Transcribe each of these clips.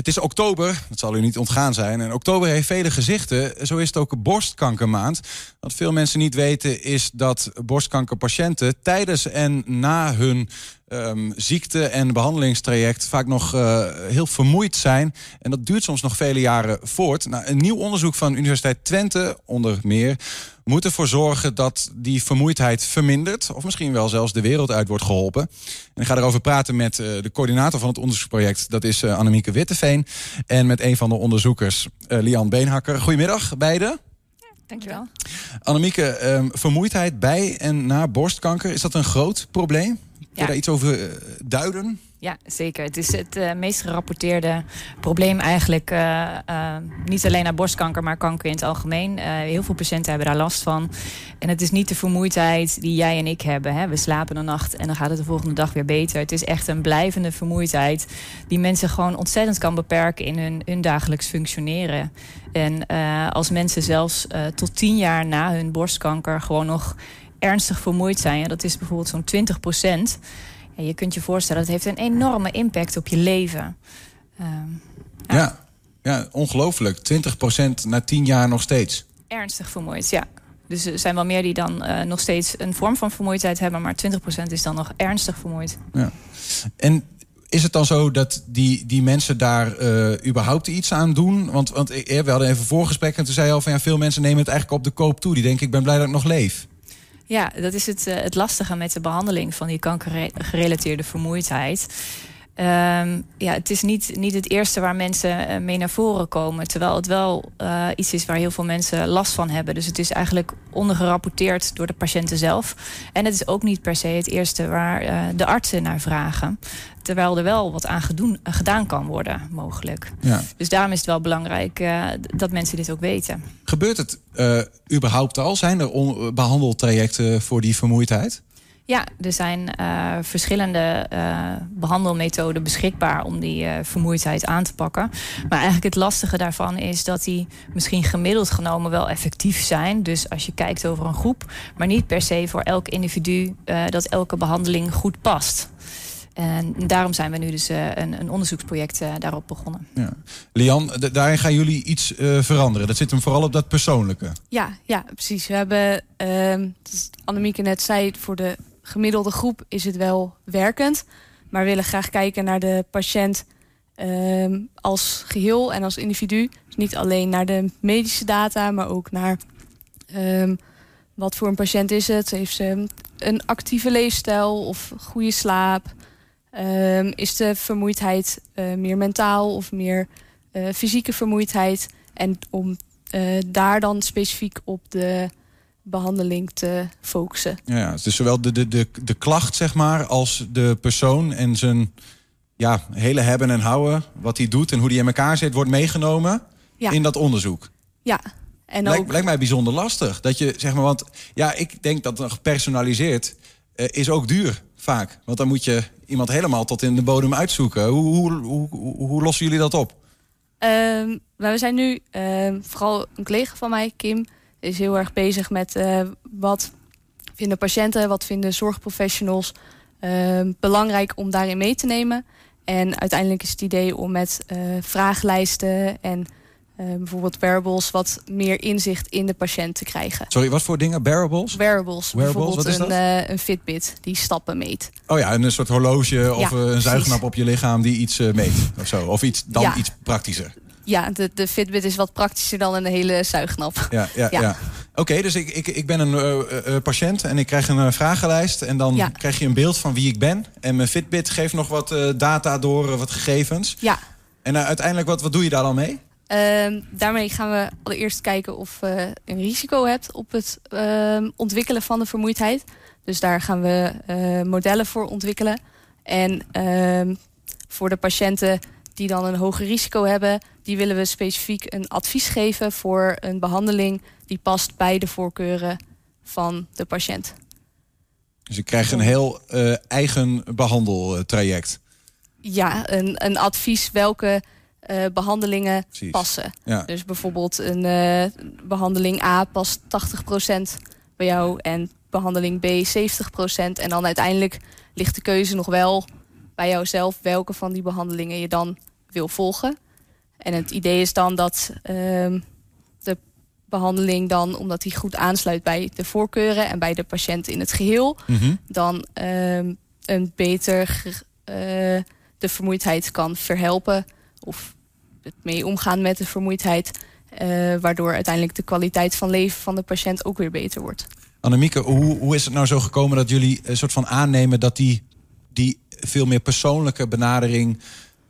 Het is oktober, dat zal u niet ontgaan zijn. En oktober heeft vele gezichten. Zo is het ook borstkankermaand. Wat veel mensen niet weten is dat borstkankerpatiënten tijdens en na hun um, ziekte- en behandelingstraject vaak nog uh, heel vermoeid zijn. En dat duurt soms nog vele jaren voort. Nou, een nieuw onderzoek van Universiteit Twente, onder meer, moet ervoor zorgen dat die vermoeidheid vermindert. Of misschien wel zelfs de wereld uit wordt geholpen. En ik ga erover praten met uh, de coördinator van het onderzoeksproject. Dat is uh, Annemieke Witteveen. En met een van de onderzoekers, Lian Beenhakker. Goedemiddag, beiden. Dankjewel. Annemieke, um, vermoeidheid bij en na borstkanker, is dat een groot probleem? Kun je daar iets over uh, duiden? Ja, zeker. Het is het uh, meest gerapporteerde probleem eigenlijk. Uh, uh, niet alleen naar borstkanker, maar kanker in het algemeen. heel veel patiënten hebben daar last van. En het is niet de vermoeidheid die jij en ik hebben. Hè. We slapen een nacht en dan gaat het de volgende dag weer beter. Het is echt een blijvende vermoeidheid... die mensen gewoon ontzettend kan beperken in hun, hun dagelijks functioneren. En als mensen zelfs tot tien jaar na hun borstkanker... gewoon nog ernstig vermoeid zijn... Dat is bijvoorbeeld zo'n 20 procent je kunt je voorstellen, het heeft een enorme impact op je leven. Uh, ja. ja, ja, ongelooflijk. 20% na 10 jaar nog steeds. Ernstig vermoeid, ja. Dus er zijn wel meer die dan uh, nog steeds een vorm van vermoeidheid hebben, maar 20% is dan nog ernstig vermoeid. Ja. En is het dan zo dat die, die mensen daar uh, überhaupt iets aan doen? Want, want we hadden even voorgesprek en toen zei je al van ja, veel mensen nemen het eigenlijk op de koop toe. Die denken, ik ben blij dat ik nog leef. Ja, dat is het, uh, het lastige met de behandeling van die kankergerelateerde vermoeidheid. Um, ja, het is niet, niet het eerste waar mensen uh, mee naar voren komen. Terwijl het wel uh, iets is waar heel veel mensen last van hebben. Dus het is eigenlijk ondergerapporteerd door de patiënten zelf. En het is ook niet per se het eerste waar uh, de artsen naar vragen. Terwijl er wel wat aan gedoen, gedaan kan worden, mogelijk. Ja. Dus daarom is het wel belangrijk dat mensen dit ook weten. Gebeurt het überhaupt al? Zijn er behandeltrajecten voor die vermoeidheid? Ja, er zijn uh, verschillende uh, behandelmethoden beschikbaar om die uh, vermoeidheid aan te pakken. Maar eigenlijk het lastige daarvan is dat die misschien gemiddeld genomen wel effectief zijn. Dus als je kijkt over een groep, maar niet per se voor elk individu dat elke behandeling goed past. En daarom zijn we nu dus een, een, onderzoeksproject daarop begonnen. Ja. Lian, daarin gaan jullie iets veranderen. Dat zit hem vooral op dat persoonlijke. Ja, ja precies. We hebben, uh, Annemieke net zei, voor de gemiddelde groep is het wel werkend. Maar we willen graag kijken naar de patiënt um, als geheel en als individu. Dus niet alleen naar de medische data, maar ook naar um, wat voor een patiënt is het. Heeft ze een actieve leefstijl of goede slaap? Um, is de vermoeidheid uh, meer mentaal of meer uh, fysieke vermoeidheid? En om uh, daar dan specifiek op de behandeling te focussen. Ja, dus zowel de, de, de, de klacht, zeg maar, als de persoon en zijn ja, hele hebben en houden, wat hij doet en hoe hij in elkaar zit, wordt meegenomen ja. in dat onderzoek. Ja. En ook... lijkt mij bijzonder lastig. Dat je, zeg maar, want ja, ik denk dat een gepersonaliseerd uh, is ook duur vaak. Want dan moet je iemand helemaal tot in de bodem uitzoeken. Hoe, hoe, hoe, hoe lossen jullie dat op? Um, we zijn nu, um, vooral een collega van mij, Kim, is heel erg bezig met uh, wat vinden patiënten, wat vinden zorgprofessionals uh, belangrijk om daarin mee te nemen. En uiteindelijk is het idee om met uh, vragenlijsten en bijvoorbeeld wearables wat meer inzicht in de patiënt te krijgen. Sorry, wat voor dingen? Wearables? Wearables. wearables bijvoorbeeld een, een Fitbit die stappen meet. Oh ja, een soort horloge of ja, een zuignap op je lichaam die iets meet of zo. Of iets, dan ja. iets praktischer. Ja, de, de Fitbit is wat praktischer dan een hele zuignap. Ja, ja, ja. ja. Oké, dus ik, ik, ik ben een uh, uh, patiënt en ik krijg een vragenlijst. En dan ja. krijg je een beeld van wie ik ben. En mijn Fitbit geeft nog wat data door, wat gegevens. Ja. En uiteindelijk, wat, wat doe je daar dan mee? Ehm, daarmee gaan we allereerst kijken of je een risico hebt op het ehm, ontwikkelen van de vermoeidheid. Dus daar gaan we modellen voor ontwikkelen. En ehm, voor de patiënten die dan een hoger risico hebben... die willen we specifiek een advies geven voor een behandeling... die past bij de voorkeuren van de patiënt. Dus je krijgt een heel uh, eigen behandeltraject. Ja, een, een advies welke uh, behandelingen Precies. passen. Ja. Dus bijvoorbeeld een uh, behandeling A past 80% bij jou... en behandeling B 70%. En dan uiteindelijk ligt de keuze nog wel bij jouzelf welke van die behandelingen je dan wil volgen. En het idee is dan dat ehm, de behandeling dan, omdat die goed aansluit bij de voorkeuren en bij de patiënt in het geheel, Mhm. dan ehm, een beter eh, de vermoeidheid kan verhelpen of het mee omgaan met de vermoeidheid, eh, waardoor uiteindelijk de kwaliteit van leven van de patiënt ook weer beter wordt. Annemieke, hoe, hoe is het nou zo gekomen dat jullie een soort van aannemen dat die, die veel meer persoonlijke benadering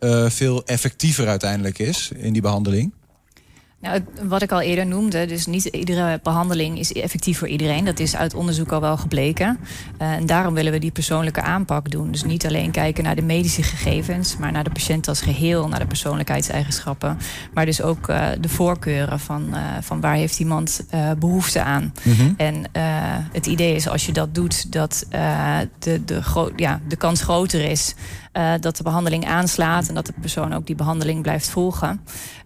eh, veel effectiever uiteindelijk is in die behandeling? Nou, wat ik al eerder noemde, dus niet iedere behandeling is effectief voor iedereen. Dat is uit onderzoek al wel gebleken. Eh, en daarom willen we die persoonlijke aanpak doen. Dus niet alleen kijken naar de medische gegevens, maar naar de patiënt als geheel, naar de persoonlijkheidseigenschappen. Maar dus ook eh, de voorkeuren van, van waar heeft iemand eh, behoefte aan. Mhm. En het idee is als je dat doet, dat de, de, ja, de kans groter is eh, dat de behandeling aanslaat en dat de persoon ook die behandeling blijft volgen.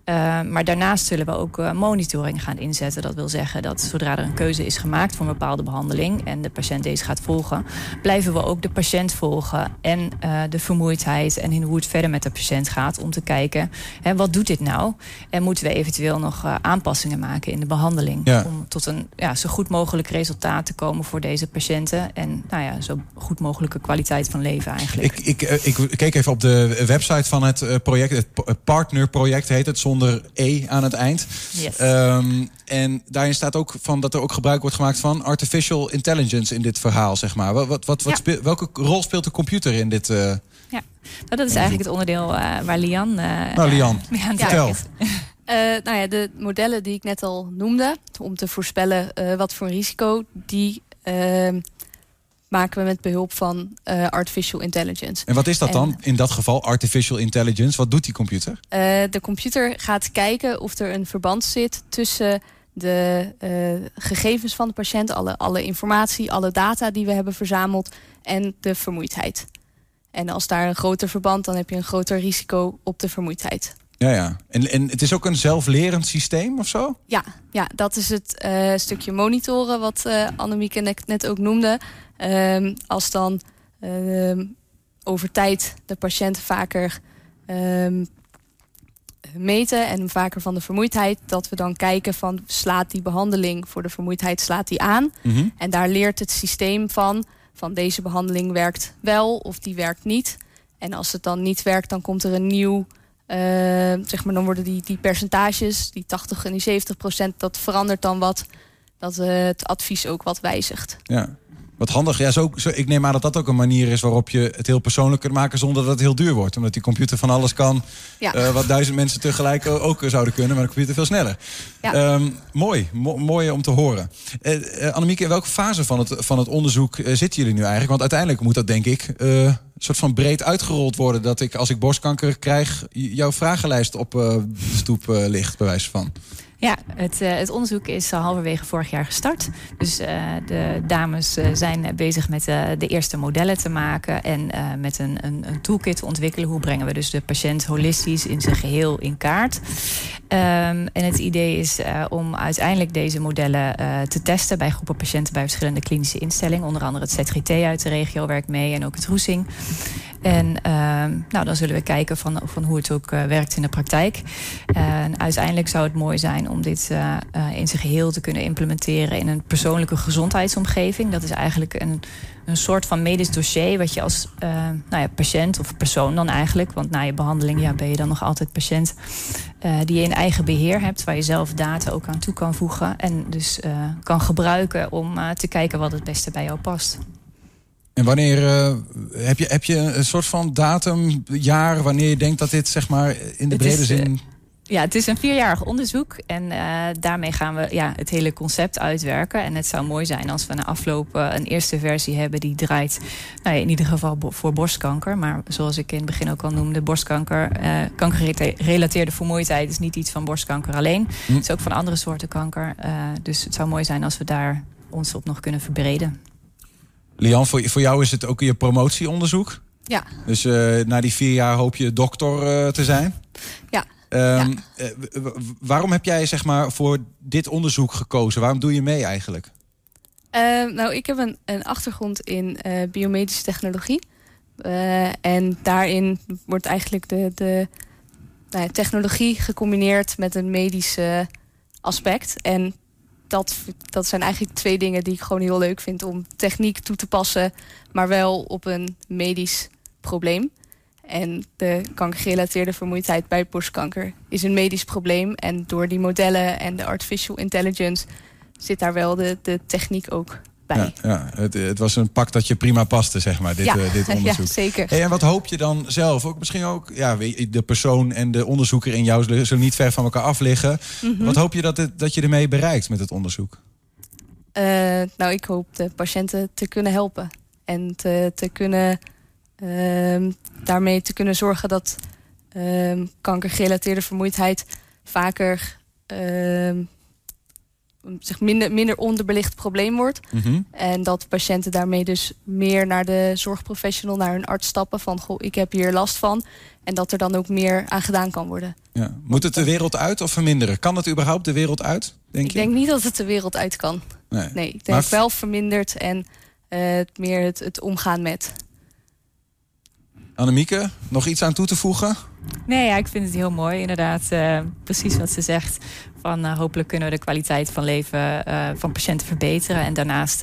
Eh, maar daarnaast zullen we ook eh, monitoring gaan inzetten. Dat wil zeggen dat zodra er een keuze is gemaakt voor een bepaalde behandeling en de patiënt deze gaat volgen, blijven we ook de patiënt volgen en de vermoeidheid en in hoe het verder met de patiënt gaat om te kijken hè, wat doet dit nou en moeten we eventueel nog aanpassingen maken in de behandeling Ja. om tot een ja, zo goed mogelijk resultaat te komen voor deze patiënten en nou ja, zo goed mogelijke kwaliteit van leven eigenlijk. Ik, ik, ik keek even op de website van het eh, project. Het partnerproject heet het, zonder E aan het eind. Yes. Ehm, en daarin staat ook van dat er ook gebruik wordt gemaakt van artificial intelligence in dit verhaal, zeg maar. Wat, wat, wat, Ja. speel- welke rol speelt de computer in dit? eh, Nou, dat is eigenlijk het onderdeel eh, waar Lian. eh, Nou, Lian, het vertel. is. Nou ja, de modellen die ik net al noemde, om te voorspellen wat voor risico, die ehm, maken we met behulp van eh, artificial intelligence. En wat is dat dan in dat geval, artificial intelligence? Wat doet die computer? Eh, de computer gaat kijken of er een verband zit tussen de eh, gegevens van de patiënt, alle, alle informatie, alle data die we hebben verzameld en de vermoeidheid. En als daar een groter verband, dan heb je een groter risico op de vermoeidheid. Ja, ja. En, en het is ook een zelflerend systeem of zo? Ja, ja dat is het eh, stukje monitoren wat eh Annemieke net, net ook noemde. Ehm, als dan ehm, over tijd de patiënt vaker ehm, meten en vaker van de vermoeidheid, dat we dan kijken van slaat die behandeling voor de vermoeidheid slaat die aan. Mhm. En daar leert het systeem van, van deze behandeling werkt wel of die werkt niet. En als het dan niet werkt, dan komt er een nieuw, eh, zeg maar, dan worden die, die percentages, die 80 en die 70 procent, dat verandert dan wat. Dat eh, het advies ook wat wijzigt. Ja. Wat handig. Ja, zo, zo, ik neem aan dat dat ook een manier is waarop je het heel persoonlijk kunt maken zonder dat het heel duur wordt. Omdat die computer van alles kan Ja. eh, wat duizend mensen tegelijk ook zouden kunnen, maar de computer veel sneller. Ja. Ehm, mooi, Mo- mooi om te horen. Eh, Annemieke, in welke fase van het, van het onderzoek zitten jullie nu eigenlijk? Want uiteindelijk moet dat denk ik soort van breed uitgerold worden. Dat ik als ik borstkanker krijg, jouw vragenlijst op eh, stoep eh, ligt, bij wijze van. Ja, het, eh, het onderzoek is al halverwege vorig jaar gestart. Dus eh, de dames eh, zijn bezig met de eerste modellen te maken en met een, een, een toolkit te ontwikkelen. Hoe brengen we dus de patiënt holistisch in zijn geheel in kaart? Ehm, en het idee is om uiteindelijk deze modellen te testen bij groepen patiënten bij verschillende klinische instellingen. Onder andere het ZGT uit de regio werkt mee en ook het Roesing. En ehm, nou, dan zullen we kijken van, van hoe het ook eh, werkt in de praktijk. En uiteindelijk zou het mooi zijn om dit eh, eh, in zijn geheel te kunnen implementeren in een persoonlijke gezondheidsomgeving. Dat is eigenlijk een, een soort van medisch dossier wat je als nou ja, patiënt of persoon dan eigenlijk, want na je behandeling ja, ben je dan nog altijd patiënt, die je in eigen beheer hebt, waar je zelf data ook aan toe kan voegen en dus kan gebruiken om te kijken wat het beste bij jou past. En wanneer eh, heb, je, heb je een soort van datum, jaar, wanneer je denkt dat dit zeg maar in de Het brede is, eh, zin. Ja, het is een vierjarig onderzoek en eh, daarmee gaan we ja, het hele concept uitwerken. En het zou mooi zijn als we na afloop een eerste versie hebben die draait, nou ja, in ieder geval bo- voor borstkanker. Maar zoals ik in het begin ook al noemde, borstkanker, eh kankergerelateerde vermoeidheid is niet iets van borstkanker alleen. Hm. Het is ook van andere soorten kanker. Dus het zou mooi zijn als we daar ons op nog kunnen verbreden. Lian, voor, voor jou is het ook je promotieonderzoek. Ja. Dus eh, na die vier jaar hoop je dokter eh, te zijn. Ja. Ehm, eh, waarom heb jij zeg maar voor dit onderzoek gekozen? Waarom doe je mee eigenlijk? Eh, nou, ik heb een, een achtergrond in biomedische technologie. En daarin wordt eigenlijk de, de, nou ja, technologie gecombineerd met een medisch aspect. En dat, dat zijn eigenlijk twee dingen die ik gewoon heel leuk vind om techniek toe te passen, maar wel op een medisch probleem. En de kankergerelateerde vermoeidheid bij borstkanker is een medisch probleem. En door die modellen en de artificial intelligence zit daar wel de, de techniek ook bij. Ja, ja. Het, het, was een pak dat je prima paste, zeg maar, dit, ja. uh, dit onderzoek. Ja, zeker. Hey, en wat hoop je dan zelf? Ook misschien ook, ja, de persoon en de onderzoeker in jou zullen niet ver van elkaar af liggen. Mm -hmm. Wat hoop je dat, het, dat je ermee bereikt met het onderzoek? Uh, nou, ik hoop de patiënten te kunnen helpen. En te, te kunnen uh, daarmee te kunnen zorgen dat uh, kankergerelateerde vermoeidheid vaker uh, zich minder, minder onderbelicht probleem wordt. Mm -hmm. En dat patiënten daarmee dus meer naar de zorgprofessional, naar hun arts stappen van goh, ik heb hier last van. En dat er dan ook meer aan gedaan kan worden. Ja. Moet het de wereld uit of verminderen? Kan het überhaupt de wereld uit? Denk ik je? denk niet dat het de wereld uit kan. Nee, nee ik denk maar... wel verminderd en uh, meer het, het omgaan met. Annemieke, nog iets aan toe te voegen? Nee, ja, ik vind het heel mooi. Inderdaad, uh, precies wat ze zegt. Van uh, hopelijk kunnen we de kwaliteit van leven uh, van patiënten verbeteren. En daarnaast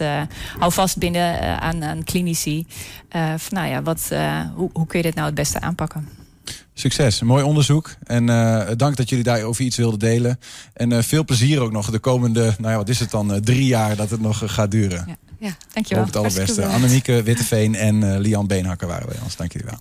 hou vast binnen aan, aan klinici. van, nou ja, wat, hoe, hoe kun je dit nou het beste aanpakken? Succes, mooi onderzoek. En dank dat jullie daarover iets wilden delen. En veel plezier ook nog de komende, nou ja, wat is het dan, drie jaar dat het nog gaat duren. Ja, ja dankjewel. Hoop het allerbeste. Annemieke Witteveen en Lian Beenhakker waren bij ons. Dank jullie wel.